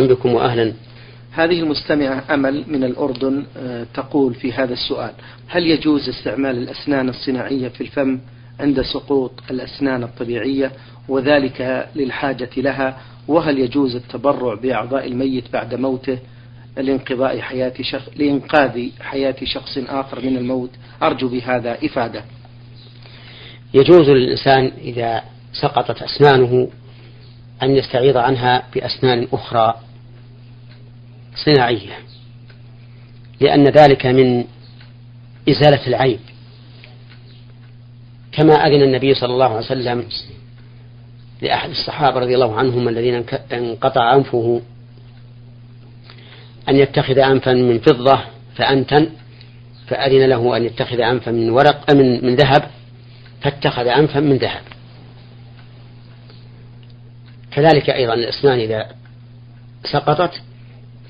بكم وأهلا. هذه المستمعة أمل من الأردن آه، تقول في هذا السؤال هل يجوز استعمال الأسنان الصناعية في الفم عند سقوط الأسنان الطبيعية وذلك للحاجة لها؟ وهل يجوز التبرع بأعضاء الميت بعد موته لانقضاء حياة شخص لإنقاذ حياة شخص آخر من الموت؟ أرجو بهذا إفادة. يجوز للإنسان إذا سقطت أسنانه أن يستعيض عنها بأسنان أخرى صناعية لأن ذلك من إزالة العيب. كما أذن النبي صلى الله عليه وسلم لأحد الصحابة رضي الله عنهم الذين انقطع أنفه أن يتخذ أنفا من فضة فأنتن فأذن له أن يتخذ أنفا من ورق من من ذهب فاتخذ أنفا من ذهب. كذلك أيضا الأسنان إذا سقطت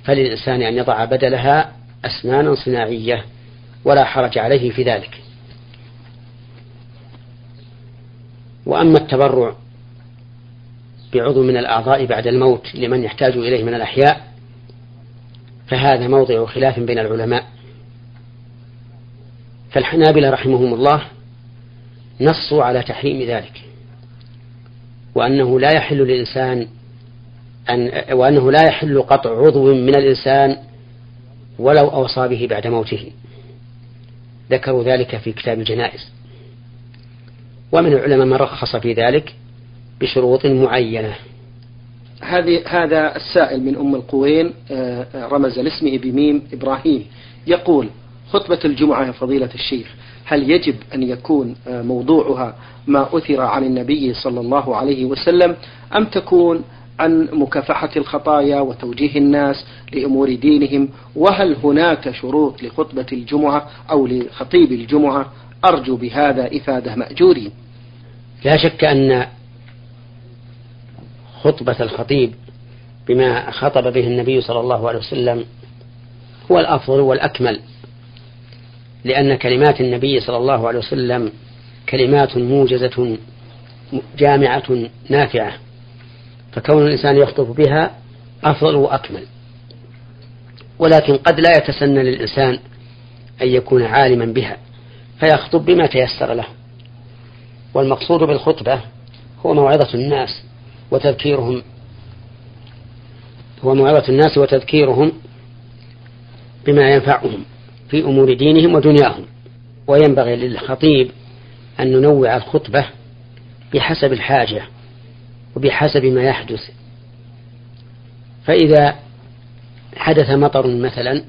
فللإنسان أن يضع بدلها أسنانا صناعية ولا حرج عليه في ذلك. وأما التبرع بعضو من الأعضاء بعد الموت لمن يحتاج إليه من الأحياء فهذا موضع خلاف بين العلماء. فالحنابلة رحمهم الله نصوا على تحريم ذلك وأنه لا يحل للإنسان أن وأنه لا يحل قطع عضو من الإنسان ولو أوصى به بعد موته. ذكروا ذلك في كتاب الجنائز. ومن العلماء من رخص في ذلك بشروط معينة. هذه هذا السائل من أم القوين آه، رمز لاسمه بميم إبراهيم. يقول خطبة الجمعة يا فضيلة الشيخ هل يجب أن يكون آه، موضوعها ما أثر عن النبي صلى الله عليه وسلم أم تكون عن مكافحة الخطايا وتوجيه الناس لأمور دينهم وهل هناك شروط لخطبة الجمعة أو لخطيب الجمعة؟ أرجو بهذا إفادة مأجورين. لا شك أن خطبة الخطيب بما خطب به النبي صلى الله عليه وسلم هو الأفضل والأكمل لأن كلمات النبي صلى الله عليه وسلم كلمات موجزة جامعة نافعة. فكون الإنسان يخطب بها أفضل وأكمل. ولكن قد لا يتسنى للإنسان أن يكون عالما بها فيخطب بما تيسر له. والمقصود بالخطبة هو موعظة الناس وتذكيرهم. هو موعظة الناس وتذكيرهم بما ينفعهم في أمور دينهم ودنياهم. وينبغي للخطيب أن ننوع الخطبة بحسب الحاجة. وبحسب ما يحدث. فإذا حدث مطر مثلا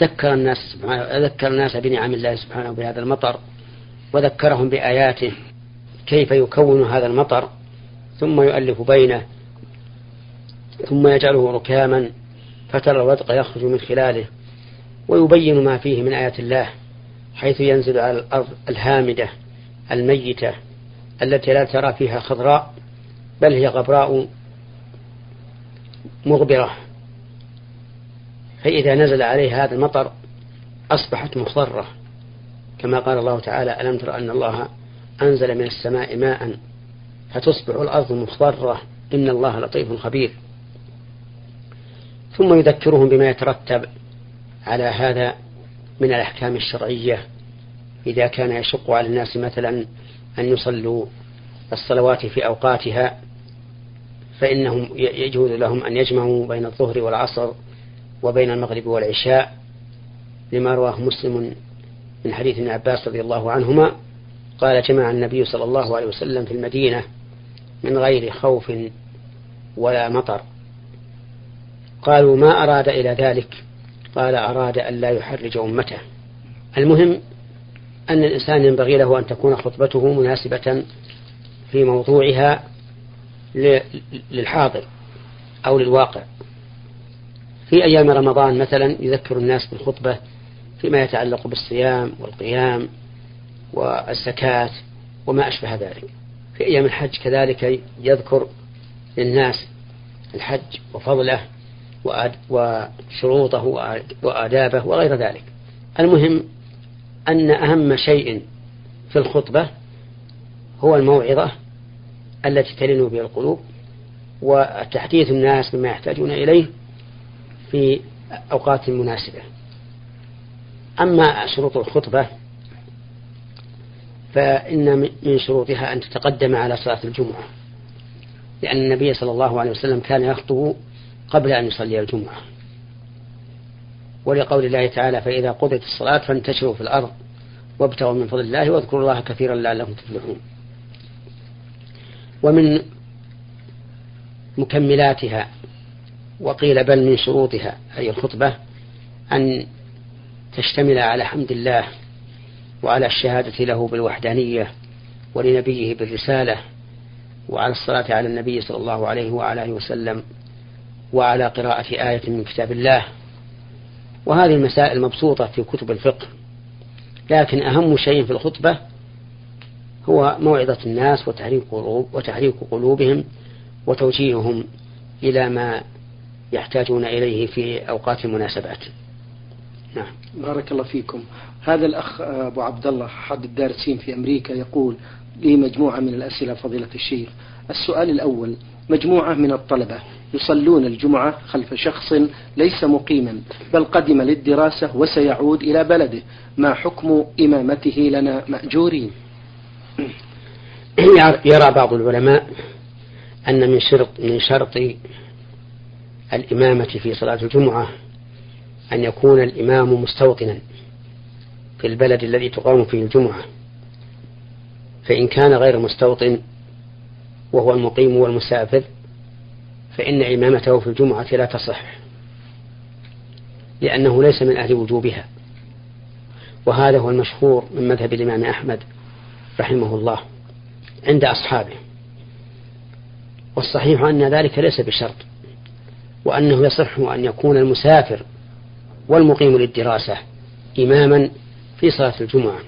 ذكر الناس سبحانه ذكر الناس بنعم الله سبحانه بهذا المطر وذكرهم بآياته كيف يكون هذا المطر ثم يؤلف بينه ثم يجعله ركاما فترى الودق يخرج من خلاله ويبين ما فيه من آيات الله حيث ينزل على الأرض الهامدة الميتة التي لا ترى فيها خضراء بل هي غبراء مغبرة. فإذا نزل عليها هذا المطر أصبحت مخضرة كما قال الله تعالى ألم تر أن الله أنزل من السماء ماء فتصبح الأرض مخضرة إن الله لطيف خبير. ثم يذكرهم بما يترتب على هذا من الأحكام الشرعية. إذا كان يشق على الناس مثلا أن يصلوا الصلوات في أوقاتها فإنهم يجوز لهم أن يجمعوا بين الظهر والعصر وبين المغرب والعشاء لما رواه مسلم من حديث ابن عباس رضي الله عنهما قال جمع النبي صلى الله عليه وسلم في المدينة من غير خوف ولا مطر. قالوا ما أراد إلى ذلك؟ قال أراد أن لا يحرج أمته. المهم أن الإنسان ينبغي له أن تكون خطبته مناسبة في موضوعها للحاضر أو للواقع. في أيام رمضان مثلا يذكر الناس بالخطبة فيما يتعلق بالصيام والقيام والزكاة وما أشبه ذلك. في أيام الحج كذلك يذكر للناس الحج وفضله وشروطه وآدابه وغير ذلك. المهم أن أهم شيء في الخطبة هو الموعظة التي تلين بها القلوب وتحديث الناس بما يحتاجون إليه في أوقات مناسبة. أما شروط الخطبة فإن من شروطها أن تتقدم على صلاة الجمعة لأن النبي صلى الله عليه وسلم كان يخطب قبل أن يصلي الجمعة. ولقول الله تعالى فإذا قضيت الصلاة فانتشروا في الأرض وابتغوا من فضل الله واذكروا الله كثيرا لعلكم تفلحون. ومن مكملاتها وقيل بل من شروطها أي الخطبة أن تشتمل على حمد الله وعلى الشهادة له بالوحدانية ولنبيه بالرسالة وعلى الصلاة على النبي صلى الله عليه وعلى آله وسلم وعلى قراءة آية من كتاب الله. وهذه المسائل مبسوطة في كتب الفقه لكن أهم شيء في الخطبة هو موعظة الناس وتحريك قلوب وتحريك قلوبهم وتوجيههم إلى ما يحتاجون إليه في أوقات المناسبات. نعم. بارك الله فيكم. هذا الأخ أبو عبد الله أحد الدارسين في أمريكا يقول لي مجموعة من الأسئلة فضيلة الشيخ. السؤال الأول مجموعة من الطلبة يصلون الجمعة خلف شخص ليس مقيما بل قدم للدراسة وسيعود إلى بلده. ما حكم إمامته لنا مأجورين؟ يرى بعض العلماء أن من شرط من شرط الإمامة في صلاة الجمعة أن يكون الإمام مستوطنا في البلد الذي تقام فيه الجمعة فإن كان غير مستوطن وهو المقيم والمسافر فإن إمامته في الجمعة لا تصح لأنه ليس من أهل وجوبها وهذا هو المشهور من مذهب الإمام أحمد. رحمه الله عند أصحابه. والصحيح أن ذلك ليس بشرط وأنه يصح أن يكون المسافر والمقيم للدراسة إماما في صلاة الجمعة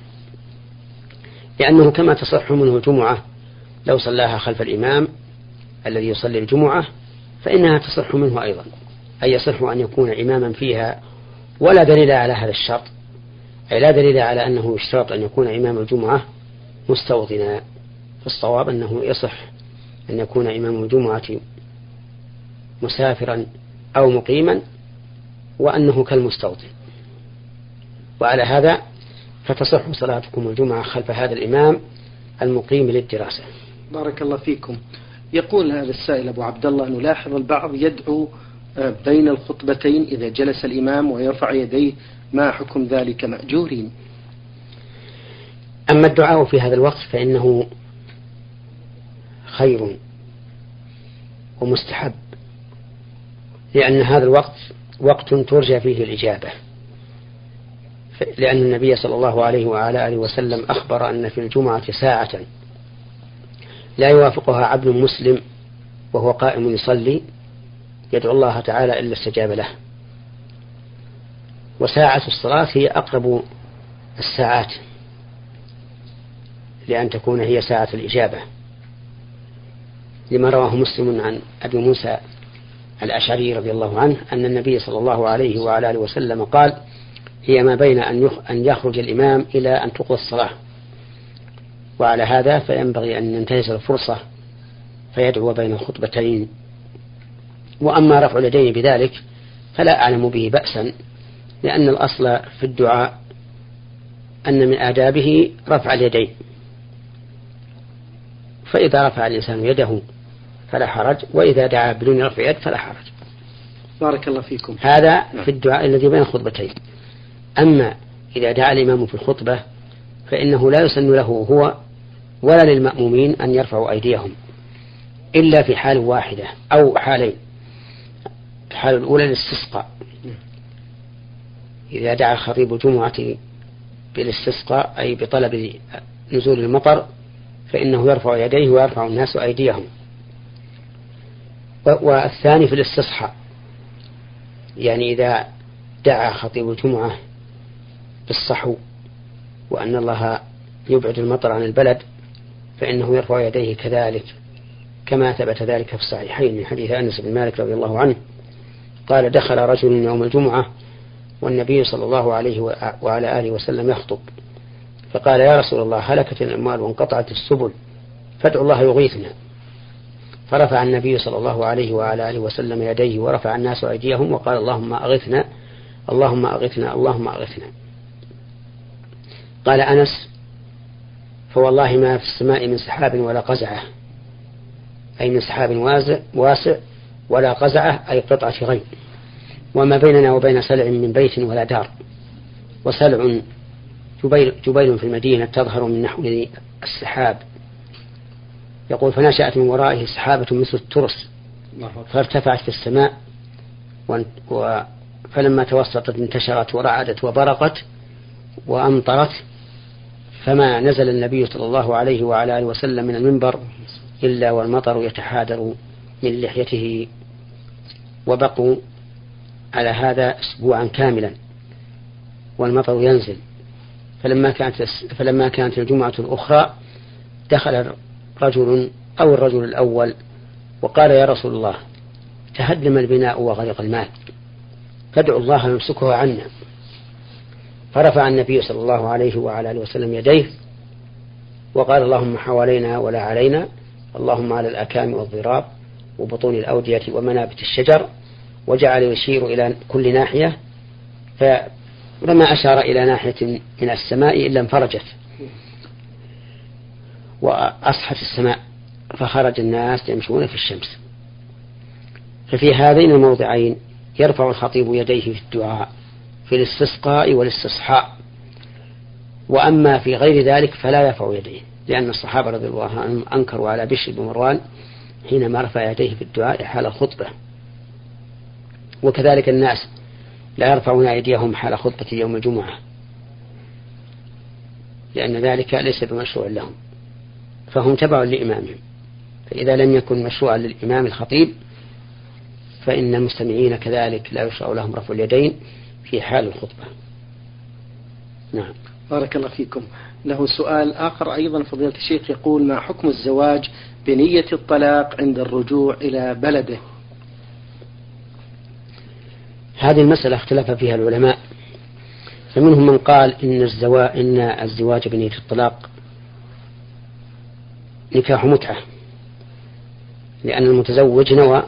لأنه كما تصح منه الجمعة لو صلاها خلف الإمام الذي يصلي الجمعة فإنها تصح منه أيضا أي يصح أن يكون إماما فيها ولا دليل على هذا الشرط أي لا دليل على أنه يشترط أن يكون إمام الجمعة مستوطنا. فالصواب أنه يصح أن يكون إمام الجمعة مسافرا أو مقيما وأنه كالمستوطن. وعلى هذا فتصح صلاتكم الجمعة خلف هذا الإمام المقيم للدراسة. بارك الله فيكم. يقول هذا السائل أبو عبد الله نلاحظ البعض يدعو آه، بين الخطبتين إذا جلس الإمام ويرفع يديه ما حكم ذلك مأجورين. أما الدعاء في هذا الوقت فإنه خير ومستحب لأن هذا الوقت وقت ترجى فيه الإجابة لأن النبي صلى الله عليه وعلى آله وسلم أخبر أن في الجمعة ساعة لا يوافقها عبد مسلم وهو قائم يصلي يدعو الله تعالى إلا استجاب له. وساعة الصلاة هي أقرب الساعات. لأن تكون هي ساعة الإجابة. لما رواه مسلم عن أبي موسى الأشعري رضي الله عنه أن النبي صلى الله عليه وعلى آله وسلم قال هي ما بين أن يخرج الإمام إلى أن تقضى الصلاة. وعلى هذا فينبغي أن ينتهز الفرصة فيدعو بين الخطبتين. وأما رفع اليدين بذلك فلا أعلم به بأسا لأن الأصل في الدعاء أن من آدابه رفع اليدين. فإذا رفع الإنسان يده فلا حرج وإذا دعا بدون رفع يد فلا حرج. بارك الله فيكم. هذا في الدعاء الذي بين الخطبتين أما إذا دعا الإمام في الخطبة فإنه لا يسن له هو ولا للمأمومين أن يرفعوا أيديهم إلا في حال واحدة أو حالين. الحالة الأولى الاستسقاء. إذا دعا خطيب الجمعة بالاستسقاء أي بطلب نزول المطر فإنه يرفع يديه ويرفع الناس أيديهم. والثاني في الاستصحاء. يعني إذا دعا خطيب الجمعة بالصحو وأن الله يبعد المطر عن البلد فإنه يرفع يديه كذلك كما ثبت ذلك في الصحيحين من حديث أنس بن مالك رضي الله عنه. قال دخل رجل يوم الجمعة والنبي صلى الله عليه وعلى آله وسلم يخطب. فقال يا رسول الله هلكت الأموال وانقطعت السبل فادعوا الله يغيثنا. فرفع النبي صلى الله عليه وعلى آله وسلم يديه ورفع الناس أيديهم وقال اللهم أغثنا اللهم أغثنا اللهم أغثنا. قال أنس فوالله ما في السماء من سحاب ولا قزعة أي من سحاب واسع ولا قزعة أي قطعة غيم وما بيننا وبين سلع من بيت ولا دار. وسلع جبيل, جبيل في المدينة تظهر من نحو السحاب. يقول فنشأت من ورائه سحابة مثل الترس فارتفعت في السماء فلما توسطت انتشرت ورعدت وبرقت وأمطرت فما نزل النبي صلى الله عليه وعلى آله وسلم من المنبر إلا والمطر يتحادر من لحيته وبقوا على هذا أسبوعا كاملا والمطر ينزل. فلما كانت فلما كانت الجمعة الأخرى دخل رجل أو الرجل الأول وقال يا رسول الله تهدم البناء وغرق المال فادعوا الله يمسكه عنا. فرفع النبي صلى الله عليه وعلى آله وسلم يديه وقال اللهم حوالينا ولا علينا اللهم على الاكام والضراب وبطون الأودية ومنابت الشجر وجعل يشير إلى كل ناحية فلما اشار إلى ناحية من السماء إلا انفرجت وأصحت السماء فخرج الناس يمشون في الشمس. ففي هذين الموضعين يرفع الخطيب يديه في الدعاء في الاستسقاء والاستصحاء وأما في غير ذلك فلا يرفع يديه لأن الصحابة رضي الله عنهم أنكروا على بشر بن مروان حينما رفع يديه في الدعاء حال الخطبة. وكذلك الناس لا يرفعون أيديهم حال خطبة يوم الجمعة لأن ذلك ليس بمشروع لهم فهم تبع لإمامهم فإذا لم يكن مشروعا للإمام الخطيب فإن المستمعين كذلك لا يشرع لهم رفع اليدين في حال الخطبة. نعم. بارك الله فيكم. له سؤال آخر أيضا. فضيلة الشيخ يقول ما حكم الزواج بنية الطلاق عند الرجوع إلى بلده؟ هذه المسألة اختلف فيها العلماء. فمنهم من قال إن الزواج إن الزواج بنية الطلاق نكاح متعة لأن المتزوج نوى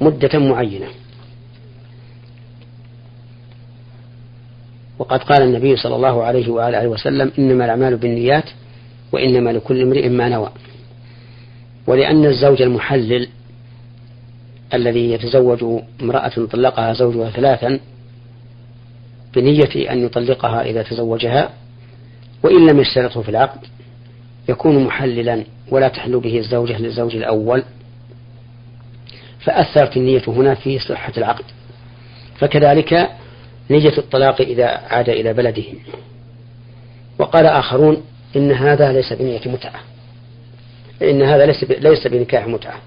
مدة معينة. وقد قال النبي صلى الله عليه وآله وسلم إنما الأعمال بالنيات وإنما لكل امرئ ما نوى. ولأن الزوج المحلل الذي يتزوج امرأة طلقها زوجها ثلاثا بنية أن يطلقها إذا تزوجها وإن لم يشترطه في العقد يكون محللا ولا تحل به الزوجة للزوج الأول. فأثرت النية هنا في صحة العقد. فكذلك نية الطلاق إذا عاد إلى بلده. وقال آخرون إن هذا ليس بنية متعة. إن هذا ليس ليس بنكاح متعة.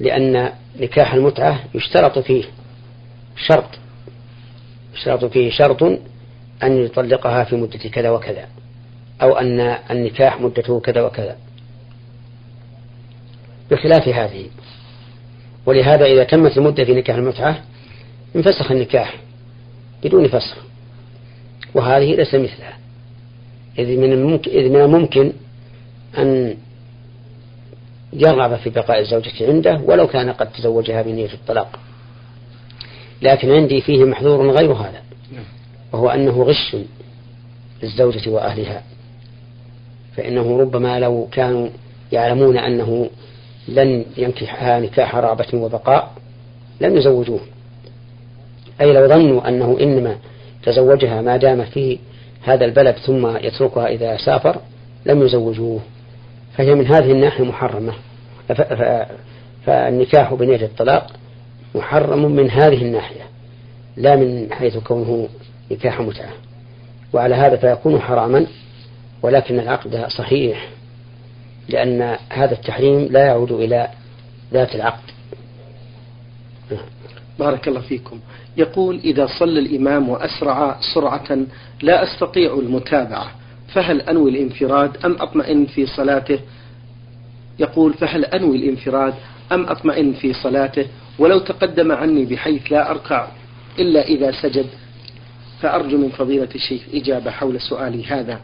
لأن نكاح المتعة يشترط فيه شرط يشترط فيه شرط أن يطلقها في مدة كذا وكذا أو أن النكاح مدته كذا وكذا. بخلاف هذه ولهذا إذا تمت المدة في نكاح المتعة انفسخ النكاح بدون فسخ وهذه ليس مثلها. إذ من الممكن, إذ من الممكن أن يرغب في بقاء الزوجة عنده ولو كان قد تزوجها بنية الطلاق. لكن عندي فيه محذور غير هذا وهو أنه غش للزوجة وأهلها. فإنه ربما لو كانوا يعلمون أنه لن ينكحها نكاح رغبة وبقاء لم يزوجوه. أي لو ظنوا أنه إنما تزوجها ما دام في هذا البلد ثم يتركها إذا سافر لم يزوجوه. فهي من هذه الناحية محرمة. فالنكاح بنية الطلاق محرم من هذه الناحية لا من حيث كونه نكاح متعة. وعلى هذا فيكون حراما ولكن العقد صحيح لأن هذا التحريم لا يعود إلى ذات العقد. بارك الله فيكم. يقول إذا صلى الإمام وأسرع سرعة لا أستطيع المتابعة. فهل أنوي الانفراد أم أطمئن في صلاته؟ يقول فهل أنوي الانفراد أم أطمئن في صلاته؟ ولو تقدم عني بحيث لا أركع إلا إذا سجد فأرجو من فضيلة الشيخ إجابة حول سؤالي هذا.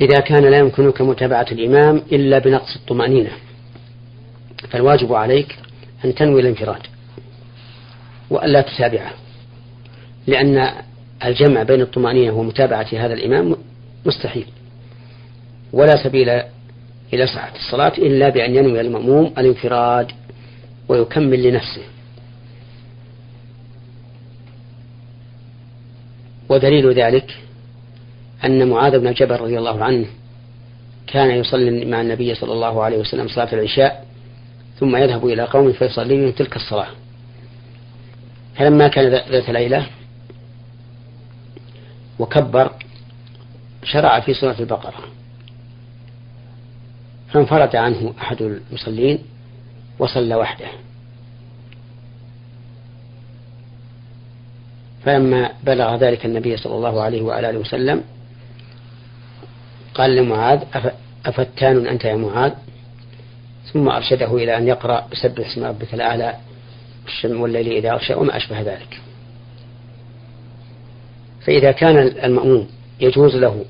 إذا كان لا يمكنك متابعة الإمام إلا بنقص الطمأنينة فالواجب عليك أن تنوي الانفراد وألا تتابعه لأن الجمع بين الطمأنينة ومتابعة هذا الإمام مستحيل. ولا سبيل إلى صحة الصلاة إلا بأن ينوي المأموم الانفراد ويكمل لنفسه. ودليل ذلك أن معاذ بن جبل رضي الله عنه كان يصلي مع النبي صلى الله عليه وسلم صلاة العشاء ثم يذهب إلى قوم فيصلي تلك الصلاة. فلما كان ذات ليلة وكبر شرع في سورة البقرة. فانفرد عنه أحد المصلين وصلى وحده. فلما بلغ ذلك النبي صلى الله عليه وآله وسلم قال لمعاذ أفتان أنت يا معاذ؟ ثم أرشده إلى أن يقرأ بسبح اسم ربك الأعلى والليل إذا أغشى وما أشبه ذلك. فإذا كان المأموم يجوز له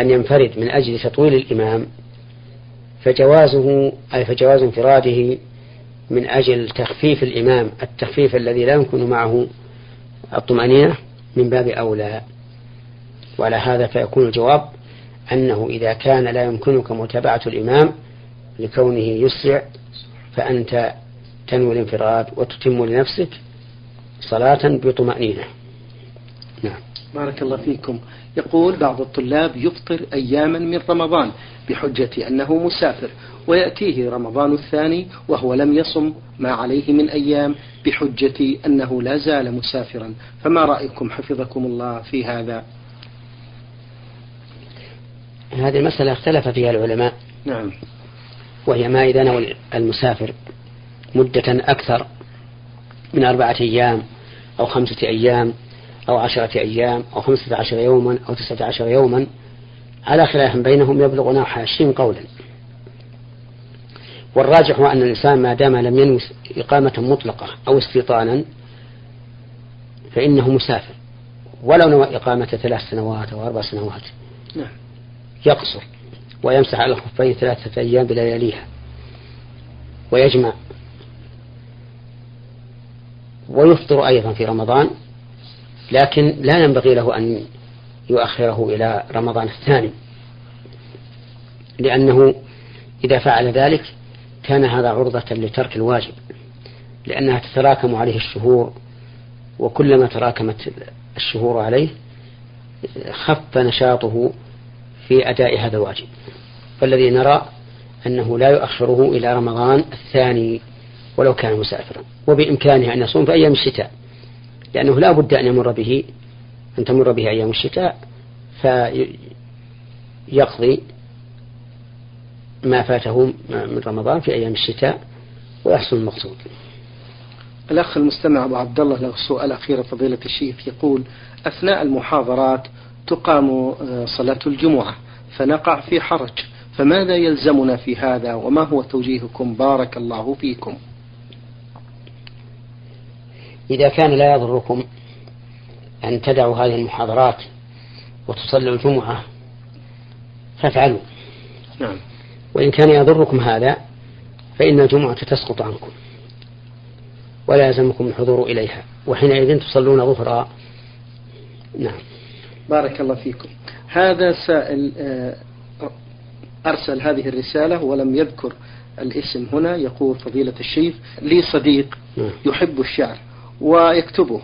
أن ينفرد من أجل تطويل الإمام فجوازه أي فجواز انفراده من أجل تخفيف الإمام التخفيف الذي لا يمكن معه الطمأنينة من باب أولى. وعلى هذا فيكون الجواب أنه إذا كان لا يمكنك متابعة الإمام لكونه يسرع فأنت تنوي الانفراد وتتم لنفسك صلاة بطمأنينة. نعم. بارك الله فيكم. يقول بعض الطلاب يفطر أياما من رمضان بحجة أنه مسافر ويأتيه رمضان الثاني وهو لم يصم ما عليه من أيام بحجة أنه لا زال مسافرا. فما رأيكم حفظكم الله في هذا؟ هذه المسألة اختلف فيها العلماء. نعم. وهي ما إذا نوى المسافر مدة أكثر من أربعة أيام أو خمسة أيام أو عشرة أيام أو خمسة عشر يوما أو تسعة عشر يوما على خلاف بينهم يبلغ نحو عشرين قولا. والراجح هو أن الإنسان ما دام لم ينوي إقامة مطلقة أو استيطانا فإنه مسافر. ولو نوى إقامة ثلاث سنوات أو أربع سنوات نعم. يقصر ويمسح على الخفين ثلاثة أيام بلياليها ويجمع. ويفطر أيضا في رمضان لكن لا ينبغي له أن يؤخره إلى رمضان الثاني لأنه إذا فعل ذلك كان هذا عرضة لترك الواجب لأنها تتراكم عليه الشهور وكلما تراكمت الشهور عليه خف نشاطه في أداء هذا الواجب. فالذي نرى أنه لا يؤخره إلى رمضان الثاني ولو كان مسافرا وبإمكانه أن يصوم في أيام الشتاء. لأنه لا بد أن يمر به أن تمر به أيام الشتاء فيقضي ما فاته من رمضان في أيام الشتاء ويحصل المقصود. الأخ المستمع أبو عبد الله له سؤال أخير فضيلة الشيخ يقول أثناء المحاضرات تقام آه، صلاة الجمعة فنقع في حرج فماذا يلزمنا في هذا؟ وما هو توجيهكم؟ بارك الله فيكم. إذا كان لا يضركم أن تدعوا هذه المحاضرات وتصلوا الجمعة فافعلوا. نعم. وإن كان يضركم هذا فإن الجمعة تسقط عنكم ولا يلزمكم الحضور إليها وحينئذ تصلون ظهرا. نعم. بارك الله فيكم. هذا سائل آه، أرسل هذه الرسالة ولم يذكر الاسم هنا يقول فضيلة الشيخ لي صديق نعم. يحب الشعر. ويكتبه.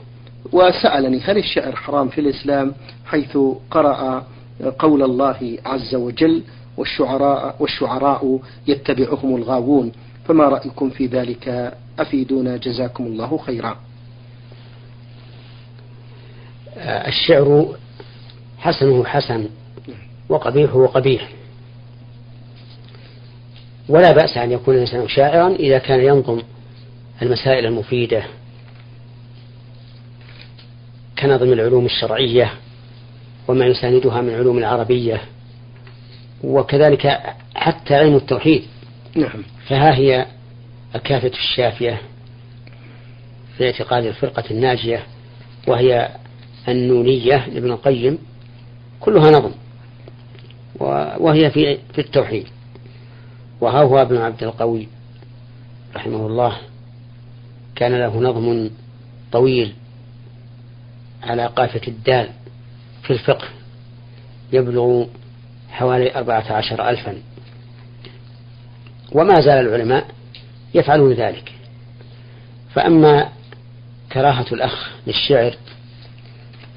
وسألني هل الشعر حرام في الإسلام؟ حيث قرأ قول الله عز وجل والشعراء والشعراء يتبعهم الغاوون فما رأيكم في ذلك؟ أفيدونا جزاكم الله خيرا. الشعر حسنه حسن وقبيحه قبيح. ولا بأس أن يكون الإنسان شاعرا إذا كان ينظم المسائل المفيدة. كنظم العلوم الشرعية وما يساندها من علوم العربية وكذلك حتى علم التوحيد. نعم. فها هي الكافة الشافية في اعتقاد الفرقة الناجية وهي النونية لابن القيم كلها نظم وهي في في التوحيد. وها هو ابن عبد القوي رحمه الله كان له نظم طويل على قافية الدال في الفقه يبلغ حوالي أربعة عشر ألفا. وما زال العلماء يفعلون ذلك. فأما كراهة الأخ للشعر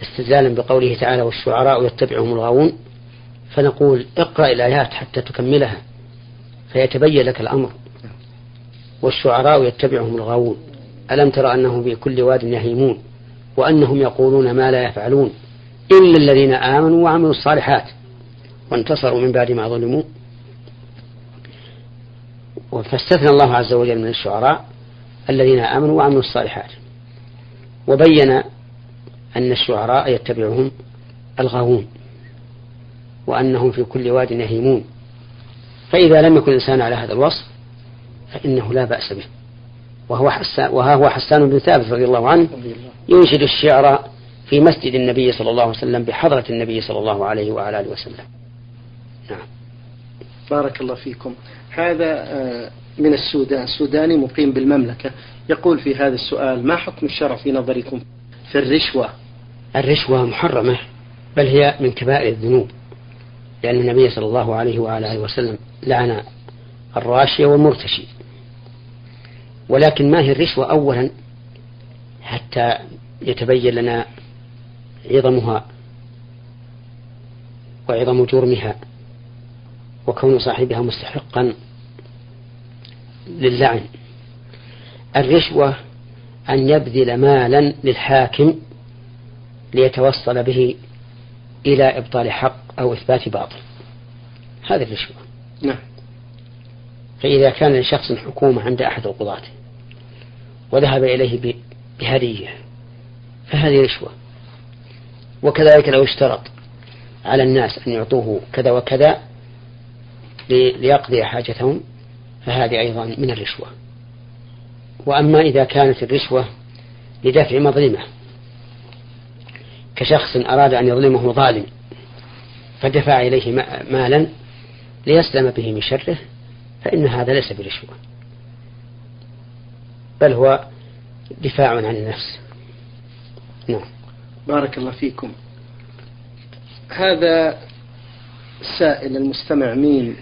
استدلالا بقوله تعالى والشعراء يتبعهم الغاوون فنقول اقرأ الآيات حتى تكملها فيتبين لك الأمر. والشعراء يتبعهم الغاوون. ألم تر أنهم كل واد يهيمون؟ وأنهم يقولون ما لا يفعلون إلا الذين آمنوا وعملوا الصالحات وانتصروا من بعد ما ظلموا. فاستثنى الله عز وجل من الشعراء الذين آمنوا وعملوا الصالحات وبين أن الشعراء يتبعهم الغاوون وأنهم في كل واد يهيمون. فإذا لم يكن الإنسان على هذا الوصف فإنه لا بأس به. وهو حسان وها هو حسان بن ثابت رضي الله عنه ينشد الشعر في مسجد النبي صلى الله عليه وسلم بحضرة النبي صلى الله عليه وعلى آله وسلم. نعم. بارك الله فيكم. هذا آه، من السودان. سوداني مقيم بالمملكة. يقول في هذا السؤال ما حكم الشرع في نظركم في الرشوة؟ الرشوة محرمة بل هي من كبائر الذنوب لأن النبي صلى الله عليه وعلى آله وسلم لعن الراشي والمرتشي. ولكن ما هي الرشوة أولا حتى يتبين لنا عظمها وعظم جرمها وكون صاحبها مستحقا للعن. الرشوة أن يبذل مالا للحاكم ليتوصل به إلى إبطال حق أو إثبات باطل. هذه الرشوة. نعم. فإذا كان لشخص حكومة عند أحد القضاة وذهب إليه بهدية فهذه رشوة. وكذلك لو اشترط على الناس أن يعطوه كذا وكذا ليقضي حاجتهم فهذه أيضا من الرشوة. وأما إذا كانت الرشوة لدفع مظلمة كشخص أراد أن يظلمه ظالم فدفع إليه مالا ليسلم به من شره فإن هذا ليس برشوة. بل هو دفاع عن النفس. نعم. بارك الله فيكم. هذا السائل المستمع مين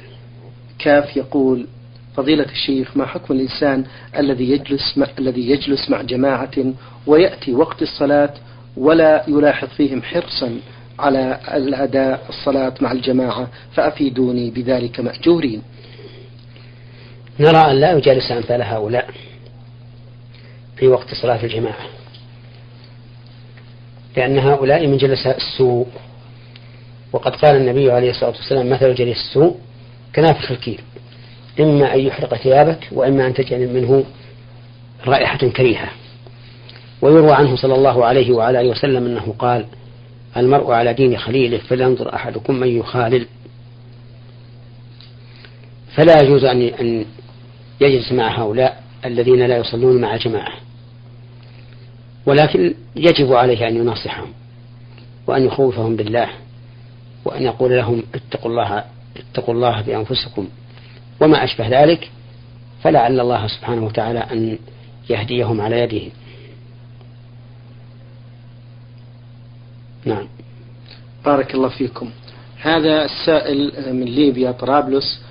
كاف يقول فضيلة الشيخ ما حكم الإنسان الذي يجلس مع الذي يجلس مع جماعة ويأتي وقت الصلاة ولا يلاحظ فيهم حرصا على الأداء الصلاة مع الجماعة فأفيدوني بذلك مأجورين. نرى أن لا يجالس أمثال هؤلاء. في وقت صلاة الجماعة. لأن هؤلاء من جلساء السوء. وقد قال النبي عليه الصلاة والسلام مثل جليس السوء كنافخ الكيل. إما أن يحرق ثيابك وإما أن تجعل منه رائحة كريهة. ويروى عنه صلى الله عليه وعلى آله وسلم أنه قال المرء على دين خليله فلينظر أحدكم من يخالل. فلا يجوز أن يجلس مع هؤلاء الذين لا يصلون مع جماعة ولكن يجب عليه أن يناصحهم وأن يخوفهم بالله وأن يقول لهم اتقوا الله اتقوا الله بأنفسكم وما أشبه ذلك فلعل الله سبحانه وتعالى أن يهديهم على يده. نعم. بارك الله فيكم. هذا السائل من ليبيا طرابلس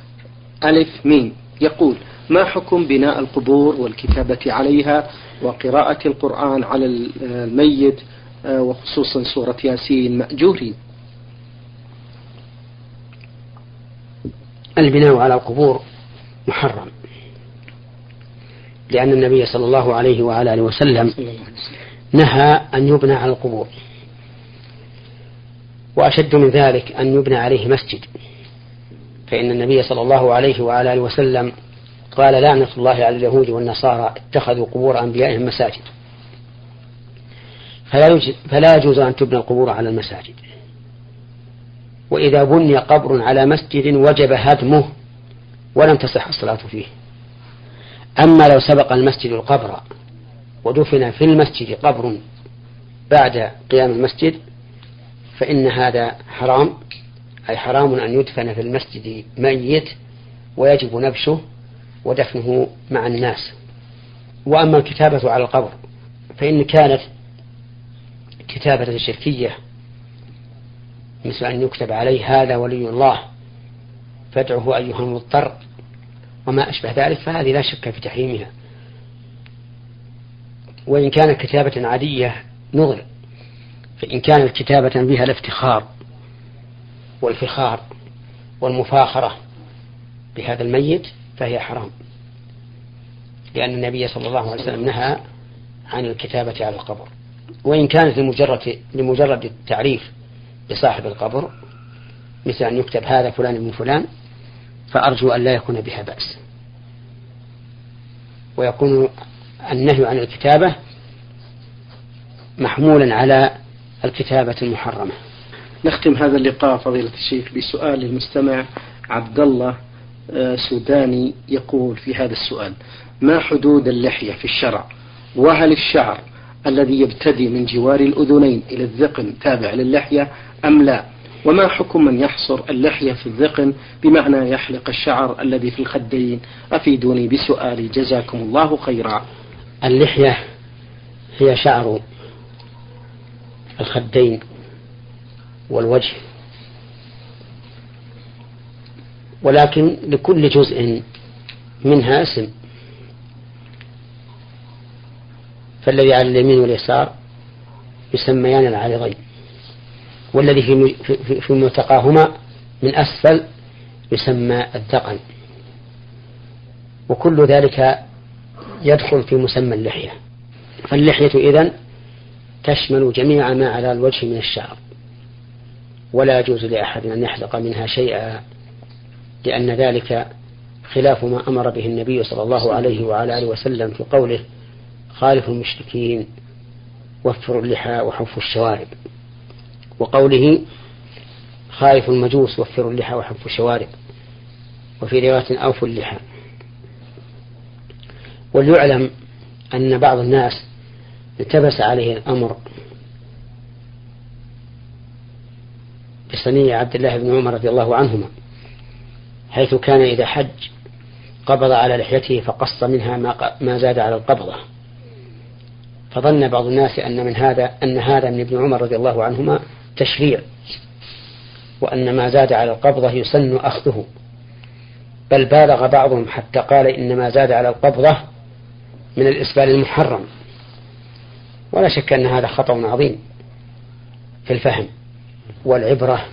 ألف ميم يقول ما حكم بناء القبور والكتابة عليها؟ وقراءة القرآن على الميت آه، وخصوصا سورة ياسين مأجورين البناء على القبور محرم لأن النبي صلى الله عليه وعلى آله وسلم. نهى أن يبنى على القبور وأشد من ذلك أن يبنى عليه مسجد فإن النبي صلى الله عليه وعلى آله وسلم قال لعنة الله على اليهود والنصارى اتخذوا قبور أنبيائهم مساجد. فلا, يجوز أن تبنى القبور على المساجد. وإذا بني قبر على مسجد وجب هدمه ولم تصح الصلاة فيه. أما لو سبق المسجد القبر ودفن في المسجد قبر بعد قيام المسجد فإن هذا حرام. أي حرام أن يدفن في المسجد ميت ويجب نبشه ودفنه مع الناس. وأما الكتابة على القبر فإن كانت كتابة شركية مثل أن يكتب عليه هذا ولي الله فادعه أيها المضطر وما أشبه ذلك فهذه لا شك في تحريمها. وإن كانت كتابة عادية نظر فإن كانت كتابة بها الافتخار والفخار والمفاخرة بهذا الميت فهي حرام. لأن النبي صلى الله عليه وسلم نهى عن الكتابة على القبر. وإن كانت لمجرد لمجرد التعريف بصاحب القبر مثل أن يكتب هذا فلان من فلان فأرجو أن لا يكون بها بأس. ويكون النهي عن الكتابة محمولا على الكتابة المحرمة. نختم هذا اللقاء فضيلة الشيخ بسؤال المستمع عبد الله سوداني يقول في هذا السؤال ما حدود اللحية في الشرع؟ وهل الشعر الذي يبتدي من جوار الأذنين إلى الذقن تابع للحية أم لا؟ وما حكم من يحصر اللحية في الذقن بمعنى يحلق الشعر الذي في الخدين؟ أفيدوني بسؤالي جزاكم الله خيرا. اللحية هي شعر الخدين والوجه. ولكن لكل جزء منها اسم. فالذي على اليمين واليسار يسميان العارضين والذي في في ملتقاهما من أسفل يسمى الذقن وكل ذلك يدخل في مسمى اللحية. فاللحية إذن تشمل جميع ما على الوجه من الشعر. ولا يجوز لأحد أن يحلق منها شيئا. لأن ذلك خلاف ما أمر به النبي صلى الله عليه وعلى آله وسلم في قوله خالف المشركين وفروا اللحى وحفوا الشوارب. وقوله خالف المجوس وفروا اللحى وحفوا الشوارب. وفي رواية أوفوا اللحى. وليعلم أن بعض الناس التبس عليه الأمر بصنيع عبد الله بن عمر رضي الله عنهما. حيث كان إذا حج قبض على لحيته فقص منها ما زاد على القبضة. فظن بعض الناس أن من هذا أن هذا من ابن عمر رضي الله عنهما تشريع وأن ما زاد على القبضة يسن أخذه. بل بالغ بعضهم حتى قال إن ما زاد على القبضة من الإسبال المحرم. ولا شك أن هذا خطأ عظيم في الفهم والعبرة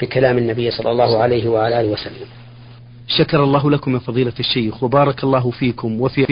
بكلام النبي صلى الله عليه وعلى آله وسلم. شكر الله لكم يا فضيلة الشيخ وبارك الله فيكم وفي